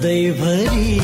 सधैँभरि थामिदिने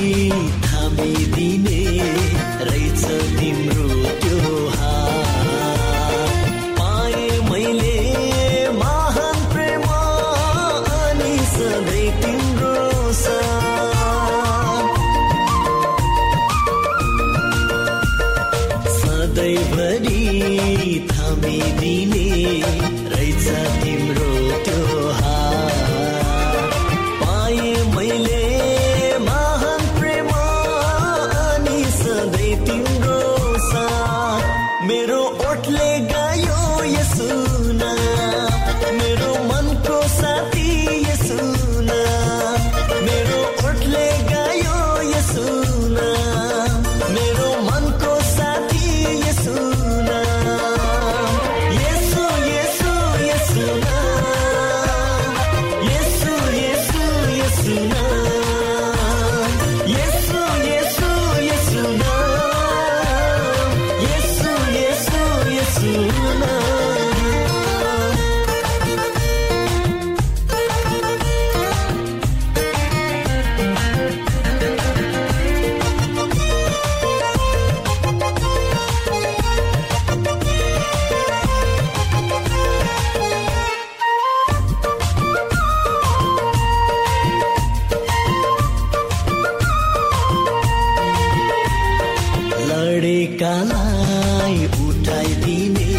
उठाइदिने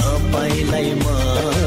तपाईँलाई म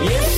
Yeah.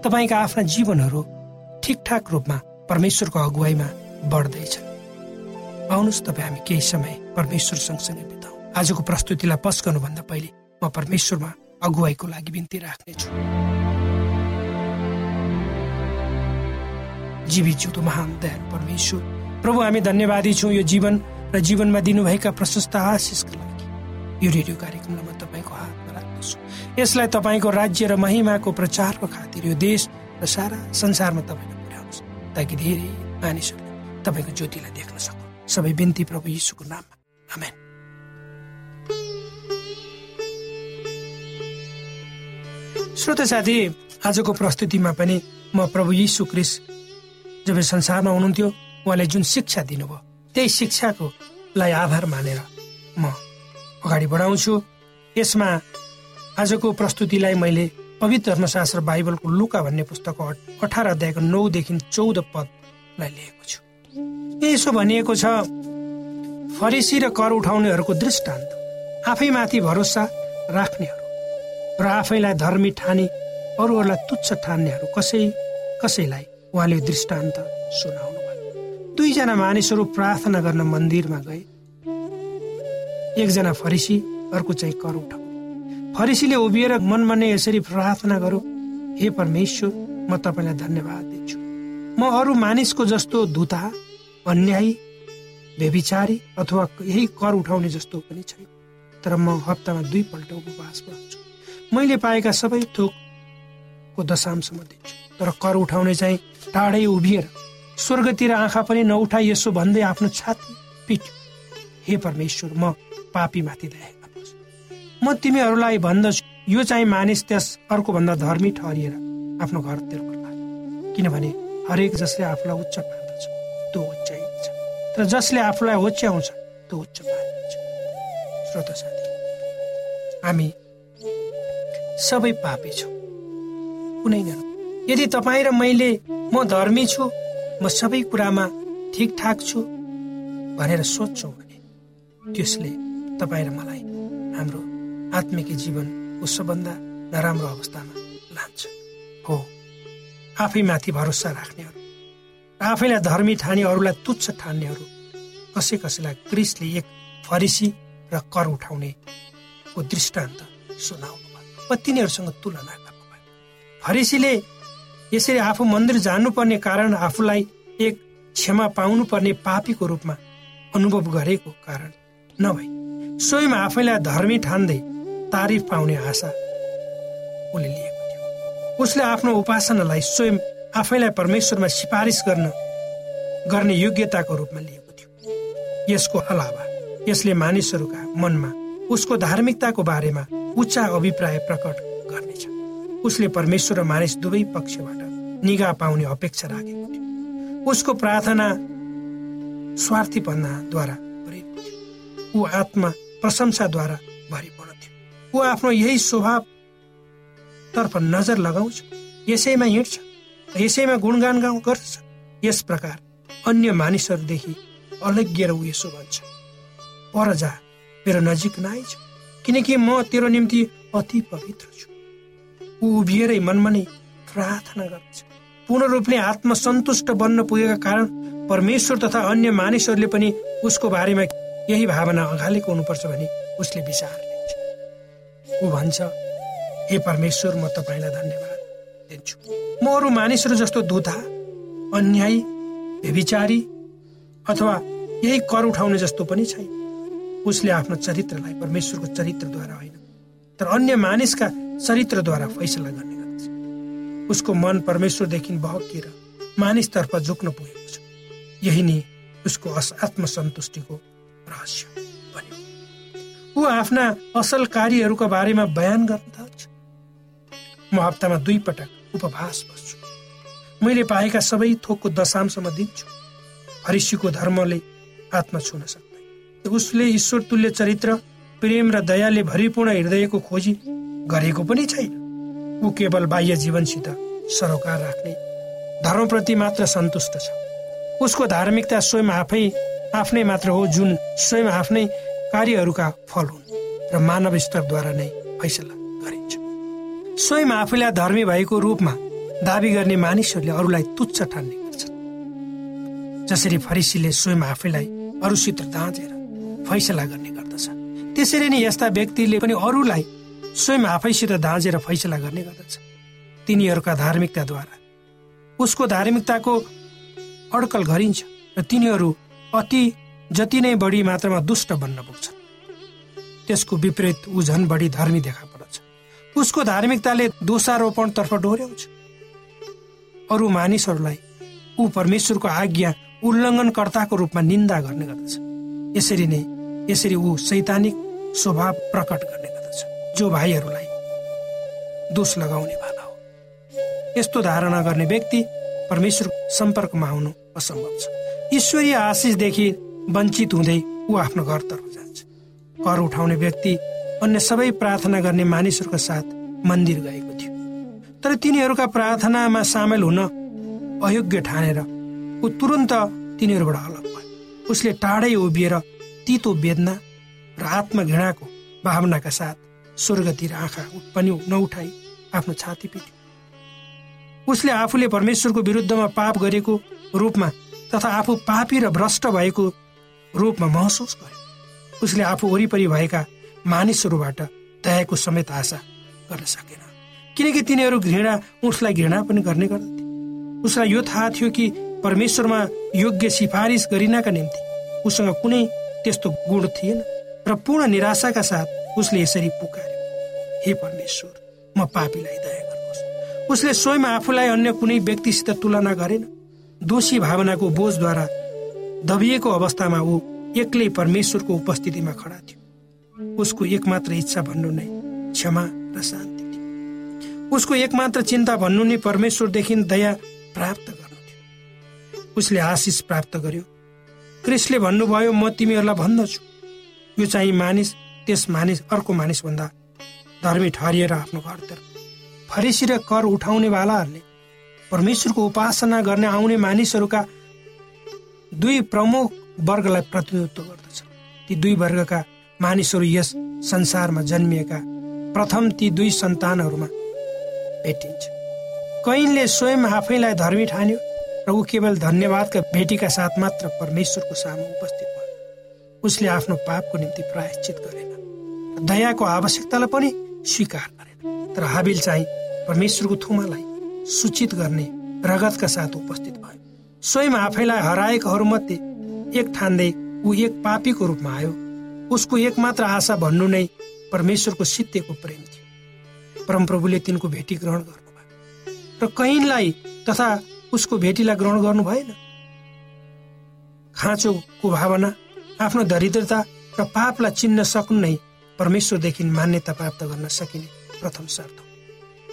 तपाईँका आफ्ना जीवनहरू ठिकठाक रूपमा परमेश्वरको अगुवाईमा बढ्दैछ आउनुहोस् तपाईँ हामी केही समय परमेश्वर सँगसँगै बिताउँ। आजको प्रस्तुतिलाई गर्नुभन्दा पहिले म परमेश्वरमा अगुवाईको लागि बिन्ती राख्नेछु। जीवित जिउँदो महान दयाल परमेश्वर प्रभु हामी धन्यवादी छौँ यो जीवन र जीवनमा दिनुभएका प्रशस्त आशिषका लागि। यो रेडियो कार्यक्रमलाई यसलाई तपाईँको राज्य र महिमाको प्रचारको खातिर यो देश र सारा संसारमा तपाईँले पुर्याउनुहोस् ताकि धेरै मानिसहरूले तपाईँको ज्योतिलाई देख्न सकु सबै बिन्ती प्रभु यीशुको नाममा। आमेन। श्रोत साथी आजको प्रस्तुतिमा पनि म प्रभु यीशु क्रिस जब संसारमा हुनुहुन्थ्यो उहाँले जुन शिक्षा दिनुभयो त्यही शिक्षाको लाई आधार मानेर म अगाडि बढाउँछु। यसमा आजको प्रस्तुतिलाई मैले पवित्र धर्मशास्त्र बाइबलको लुका भन्ने पुस्तकको अठार अध्यायको नौदेखि चौध पदलाई लिएको छु। यसो भनिएको छ फरिसी र कर उठाउनेहरूको दृष्टान्त आफैमाथि भरोसा राख्नेहरू र आफैलाई धर्मी ठानी अरूहरूलाई तुच्छ ठान्नेहरू कसै कसैलाई उहाँले दृष्टान्त सुनाउनु भयो दुईजना मानिसहरू प्रार्थना गर्न मन्दिरमा गए। एकजना फरिसी अर्को चाहिँ कर उठाउने फरिसीले उभिएर मनमा नै यसरी प्रार्थना गरौँ हे परमेश्वर म तपाईँलाई धन्यवाद दिन्छु। म अरू मानिसको जस्तो धुता अन्यायी व्यभिचारी अथवा यही कर उठाउने जस्तो पनि छैन तर म हप्तामा दुईपल्ट उपवास गर्छु। मैले पाएका सबै थोकको दशांशमा दिन्छु। तर कर उठाउने चाहिँ टाढै उभिएर स्वर्गतिर आँखा पनि नउठाइ यसो भन्दै आफ्नो छाती पिट्यो। हे परमेश्वर म दया गर्नुहोस् म तिमीहरूलाई भन्दछु। यो चाहिँ मानिस त्यस अर्को भन्दा धर्मी ठहरिएर आफ्नो घरतिर फर्काए किनभने हरेक जसले आफूलाई उच्च मान्दछ त्यो उच्चाइन्छ तर जसले आफूलाई होच्याउँछ त्यो उच्च मानिन्छ श्रोत साथी हामी सबै पापी छौँ। कुनै न यदि तपाईँ र मैले म धर्मी छु म सबै कुरामा ठिकठाक छु भनेर सोध्छौँ भने त्यसले तपाईँ र मलाई हाम्रो आत्मिक जीवनको सबभन्दा नराम्रो अवस्थामा लान्छ। हो आफैमाथि भरोसा राख्नेहरू आफैलाई धर्मी ठाने अरूलाई तुच्छ ठान्नेहरू कसै कसैलाई क्रिसले एक फरिसी र कर उठाउनेको दृष्टान्त सुनाउनु भयो। वा तिनीहरूसँग तुलना गर्नुभयो फरिसीले यसरी आफू मन्दिर जानुपर्ने कारण आफूलाई एक क्षमा पाउनुपर्ने पापीको रूपमा अनुभव गरेको कारण नभई स्वयं आफैलाई धर्मी ठान्दै तारिफ पाउने आशा उसले लिएको थियो। उसले आफ्नो उपासनालाई स्वयं आफैलाई परमेश्वरमा सिफारिस गर्न गर्ने योग्यताको रूपमा लिएको थियो। यसको अलावा यसले मानिसहरूका मनमा उसको धार्मिकताको बारेमा उच्च अभिप्राय प्रकट गर्नेछ। उसले परमेश्वर र मानिस दुवै पक्षबाट निगा पाउने अपेक्षा राखेको थियो। उसको प्रार्थना स्वार्थीपनाद्वारा ऊ आत्मा प्रशंसाद्वारा ऊ आफ्नो यही स्वभाव तर्फ नजर लगाउँछ यसैमा हिँड्छ यसैमा गुणगान गर्छ यस प्रकार अन्य मानिसहरूदेखि अलग्गिएर ऊ यसो भन्छ पर जा मेरो नजिक नआइछ किनकि म तेरो निम्ति अति पवित्र छु। ऊ उभिएरै मनमा नै प्रार्थना गर्छ। पूर्ण रूपले आत्मसन्तुष्ट बन्न पुगेका कारण परमेश्वर तथा अन्य मानिसहरूले पनि उसको बारेमा यही भावना अँगालेको हुनुपर्छ भने उसले विचार ऊ भन्छ हे परमेश्वर म तपाईँलाई धन्यवाद दिन्छु। म अरू मानिसहरू जस्तो दुधा अन्यायी व्यभिचारी अथवा यही कर उठाउने जस्तो पनि छैन। उसले आफ्नो चरित्रलाई परमेश्वरको चरित्रद्वारा होइन तर अन्य मानिसका चरित्रद्वारा फैसला गर्ने गर्दछ। उसको मन परमेश्वरदेखि बहकिएर मानिसतर्फ झुक्न पुगेको छ। यही नै उसको आत्मसन्तुष्टिको रहस्य। ऊ आफ्ना असल कार्यहरूका बारेमा बयान गर्न थाल्छ। म हप्तामा दुई पटक उपवास बस्छु। मैले पाएका सबै थोकको दशांशमा दिन्छु। फरिसीको धर्मले आत्मा छुन सक्दैन। उसले ईश्वर तुल्य चरित्र प्रेम र दयाले भरिपूर्ण हृदयको खोजी गरेको पनि छैन। ऊ केवल बाह्य जीवनसित सरोकार राख्ने धर्मप्रति मात्र सन्तुष्ट छ। उसको धार्मिकता स्वयं आफै आफ्नै मात्र हो जुन स्वयं आफ्नै कार्यहरूका फल हुन् र मानव स्तरद्वारा नै फैसला गरिन्छ। स्वयं आफूलाई धर्मी भएको रूपमा दावी गर्ने मानिसहरूले अरूलाई तुच्छ ठान्ने गर्छन्। जसरी फरिसीले स्वयं आफैलाई अरूसित दाँचेर फैसला गर्ने गर्दछ। त्यसरी नै यस्ता व्यक्तिले पनि अरूलाई स्वयं आफैसित दाँजेर फैसला गर्ने गर्दछ। तिनीहरूका धार्मिकताद्वारा उसको धार्मिकताको अड्कल गरिन्छ र तिनीहरू अति जति नै बढी मात्रामा दुष्ट बन्न पुग्छन् त्यसको विपरीत ऊ झन् बढी धर्मी देखा पर्छ उसको धार्मिकताले दोषारोपणतर्फ डोर्याउँछ। अरू मानिसहरूलाई ऊ परमेश्वरको आज्ञा उल्लङ्घनकर्ताको रूपमा निन्दा गर्ने गर्दछ। यसरी नै यसरी ऊ सैद्धान्तिक स्वभाव प्रकट गर्ने गर्दछ जो भाइहरूलाई दोष लगाउने वाला हो। यस्तो धारणा गर्ने व्यक्ति परमेश्वर सम्पर्कमा आउनु असम्भव छ। ईश्वरीय आशिषदेखि वञ्चित हुँदै ऊ आफ्नो घरतर्फ जान्छ। कर उठाउने व्यक्ति अन्य सबै प्रार्थना गर्ने मानिसहरूको साथ मन्दिर गएको थियो। तर तिनीहरूका प्रार्थनामा सामेल हुन अयोग्य ठानेर ऊ तुरन्त तिनीहरूबाट अलग भयो। उसले टाढै उभिएर तितो वेदना र आत्मघृणाको भावनाका साथ स्वर्गतिर आँखा पनि नउठाई आफ्नो छाती पिट्यो उसले आफूले परमेश्वरको विरुद्धमा पाप गरेको रूपमा तथा आफू पापी र भ्रष्ट भएको रूपमा महसुस गर्यो उसले आफू वरिपरि भएका मानिसहरूबाट दयाको समेत आशा गर्न सकेन। किनकि तिनीहरू घृणा उसलाई घृणा पनि गर्ने गर्दथे। उसलाई यो थाहा थियो कि परमेश्वरमा योग्य सिफारिस गरिनका निम्ति उसँग कुनै त्यस्तो गुण थिएन र पूर्ण निराशाका साथ उसले यसरी पुकार्यो हे परमेश्वर म पापीलाई दया गर्नुहोस्। उसले स्वयं आफूलाई अन्य कुनै व्यक्तिसित तुलना गरेन। दोषी भावनाको बोझद्वारा दबिएको अवस्थामा ऊ एक्लै परमेश्वरको उपस्थितिमा खडा थियो। उसको एकमात्र इच्छा भन्नु नै क्षमा र शान्ति थियो। उसको एकमात्र चिन्ता भन्नु नै परमेश्वरदेखि दया प्राप्त गर्नु थियो। उसले आशिष प्राप्त गर्यो। क्रिसले भन्नुभयो म तिमीहरूलाई भन्दछु। यो चाहिँ मानिस त्यस मानिस अर्को मानिसभन्दा धर्मी ठहरिएर आफ्नो घरतिर फरिसी र कर उठाउनेवालाहरूले परमेश्वरको उपासना गर्ने आउने मानिसहरूका दुई प्रमुख वर्गलाई प्रतिनिधित्व गर्दछ। ती दुई वर्गका मानिसहरू यस संसारमा जन्मिएका प्रथम ती दुई सन्तानहरूमा भेटिन्छ। कैनले स्वयं आफैलाई धर्मी ठान्यो र ऊ केवल धन्यवादका भेटीका साथ मात्र परमेश्वरको सामु उपस्थित भयो। उसले आफ्नो पापको निम्ति प्रायश्चित गरेन दयाको आवश्यकतालाई पनि स्वीकार गरेन। तर हाबिल चाहिँ परमेश्वरको थुमालाई सूचित गर्ने रगतका साथ उपस्थित भयो। स्वयं आफैलाई हराएकोहरूमध्ये एक ठान्दै ऊ एक पापीको रूपमा आयो। उसको एकमात्र आशा भन्नु नै परमेश्वरको सित्तेको प्रेम थियो। परमप्रभुले तिनको भेटी ग्रहण गर्नुभयो। र कैनलाई तथा उसको भेटीलाई ग्रहण गर्नु भएन? खाँचोको भावना आफ्नो दरिद्रता र पापलाई चिन्न सक्नु नै परमेश्वरदेखि मान्यता प्राप्त गर्न सकिने प्रथम शर्त हो।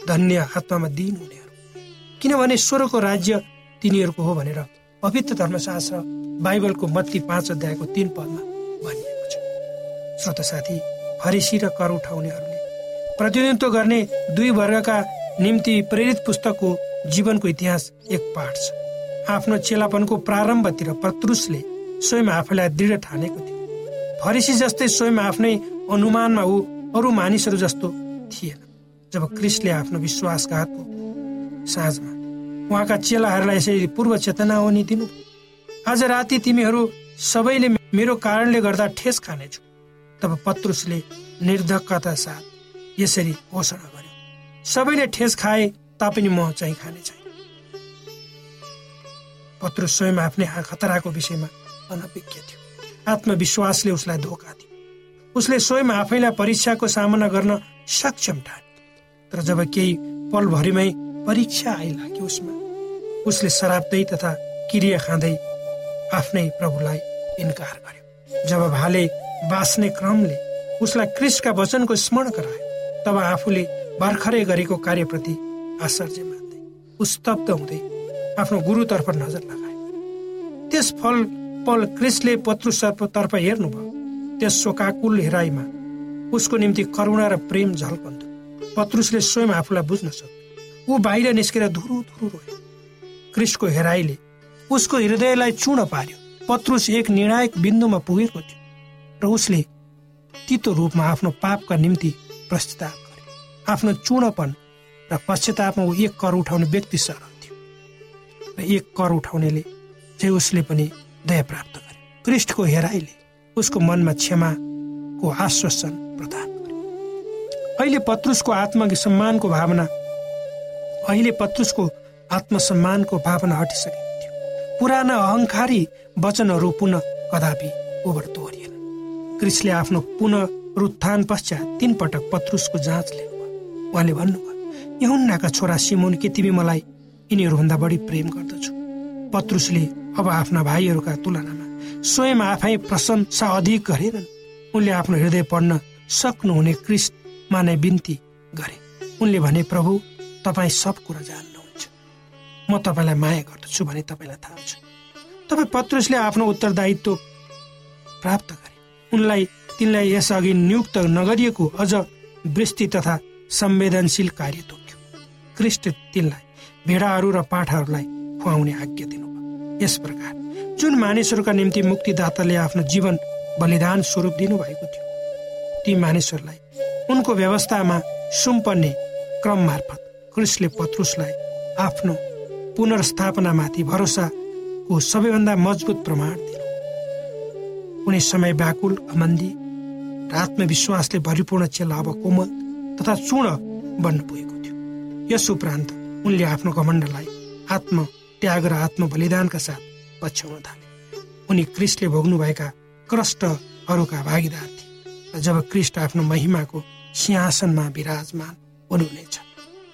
धन्य आत्मामा दिन हुनेहरू किनभने स्वरको राज्य तिनीहरूको हो भनेर पवित्र धर्मशास्त्र बाइबलको मत्ती पाँच अध्यायको तीन पदमा भनिएको छ। श्रोत साथी फरिसी र कर उठाउनेहरूले प्रतिनिधित्व गर्ने दुई वर्गका निम्ति प्रेरित पुस्तकको जीवनको इतिहास एक पाठ छ। आफ्नो चेलापनको प्रारम्भतिर पत्रुसले स्वयं आफैलाई दृढ ठानेको थियो। फरिसी जस्तै स्वयं आफ्नै अनुमानमा ऊ अरू मानिसहरू जस्तो थिएन जब क्रिसले आफ्नो विश्वासघातको साँझमा उहाँका चेलाहरूलाई यसरी पूर्व चेतना हो दिनु। आज राति तिमीहरू सबैले मेरो कारणले गर्दा ठेस खानेछु। तब पत्रुसले निर्धकता साथ यसरी घोषणा गर्यो। सबैले ठेस खाए तापनि म चाहिँ खाने छैन। पत्र स्वयं आफ्नै खतराको विषयमा अनभिज्ञ थियो। आत्मविश्वासले उसलाई धोका दियो। उसले स्वयं आफैलाई परीक्षाको सामना गर्न सक्षम ठान्यो। तर जब केही पलभरिमै परीक्षा आइलाग्यो उसमा उसले शराब्दै तथा क्रिया खाँदै आफ्नै प्रभुलाई इन्कार गर्यो। जब भाले बाँच्ने क्रमले उसलाई क्रिस्टका वचनको स्मरण गरायो तब आफूले भर्खरै गरेको कार्यप्रति आश्चर्य मान्दै उस्तब्ध हुँदै आफ्नो गुरुतर्फ नजर लगाए। त्यस फल पल क्रिसले पत्रुसतर्फ हेर्नुभयो। त्यस शोकाकुल हेराइमा उसको निम्ति करुणा र प्रेम झल्कन्थ्यो। पत्रुसले स्वयं आफूलाई बुझ्न सक्थ्यो ऊ बाहिर निस्केर धुरु धुरु रोयो। क्रिसको हेराइले उसको हृदयलाई चूर्ण पार्यो। पत्रुस एक निर्णायक बिन्दुमा पुगेको थियो र उसले तितो रूपमा आफ्नो पापका निम्ति प्रस्ताव गर्यो। आफ्नो चूर्णपन र पश्चातापमा ऊ एक कर उठाउने व्यक्ति सरह थियो र एक कर उठाउनेले चाहिँ उसले पनि दया प्राप्त गर्यो। क्रिस्टको हेराइले उसको मनमा क्षमाको आश्वासन प्रदान गर्यो। अहिले पत्रुसको आत्मसम्मानको भावना अहिले पत्रुसको आत्मसम्मानको भावना हटिसकेको थियो। पुराना अहङ्कारी वचनहरू पुनः कदापि ओभर दोहोरिएन क्रिसले आफ्नो पुनः रुत्थान पश्चात तीन पटक पत्रुसको जाँच लिनुभयो। उहाँले भन्नुभयो यहुन्नाका छोरा सिमोन के तिमी मलाई यिनीहरूभन्दा बढी प्रेम गर्दछु। पत्रुसले अब आफ्ना भाइहरूका तुलनामा स्वयं आफै प्रशंसा अधिक गरेनन्। उनले आफ्नो हृदय पढ्न सक्नुहुने क्रिस्टमा नै बिन्ती गरे। उनले भने प्रभु तपाईँ सब कुरा जान्नुहुन्छ म तपाईँलाई माया गर्दछु भने तपाईँलाई थाहा छ। तपाईँ पत्रुसले आफ्नो उत्तरदायित्व प्राप्त गरे। उनलाई तिनलाई यसअघि नियुक्त नगरिएको अझ वृष्टि तथा संवेदनशील कार्य तोक्यो। क्रिस्ट तिनलाई भेडाहरू र पाठाहरूलाई खुवाउने आज्ञा दिनुभयो। यस प्रकार जुन मानिसहरूका निम्ति मुक्तिदाताले आफ्नो जीवन बलिदान स्वरूप दिनुभएको थियो ती मानिसहरूलाई उनको व्यवस्थामा सुम्पन्ने क्रम मार्फत क्रिस्टले पत्रुसलाई आफ्नो पुनर्स्थापनामाथि भरोसाको सबैभन्दा मजबुत प्रमाण दिनु। कुनै समय व्याकुल घमन्दी र आत्मविश्वासले भरिपूर्ण चेला अब कोमल तथा चूर्ण बन्न पुगेको यस उपरान्त उनले आफ्नो घमण्डलाई आत्म त्याग र आत्म बलिदानका साथ पछ्याउन थाले। उनी क्रिस्टले भोग्नुभएका क्रष्टहरूका भागीदार थिए र जब क्रिस्ट आफ्नो महिमाको सिंहासनमा विराजमान हुनुहुनेछ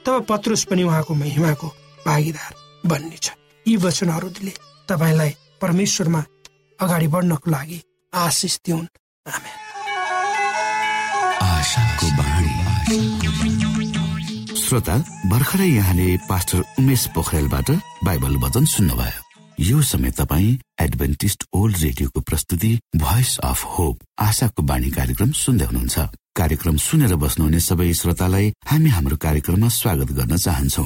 तब पत्रुस पनि उहाँको महिमाको भागीदार बन्नेछ यी वचनहरूले तपाईँलाई परमेश्वरमा अगाडि बढ्नको लागि आशिष दिउन्। श्रोता भर्खरै यहाँले पास्टर उमेश पोखरेलबाट बाइबल वचन सुन्नुभयो। यो समय तपाईँ एडभेन्टिस्ट ओल्ड रेडियोको प्रस्तुति भोइस अफ होप आशाको बाणी कार्यक्रम सुन्दै हुनुहुन्छ। कार्यक्रम सुनेर बस्नुहुने सबै श्रोतालाई हामी हाम्रो कार्यक्रममा स्वागत गर्न चाहन्छौ।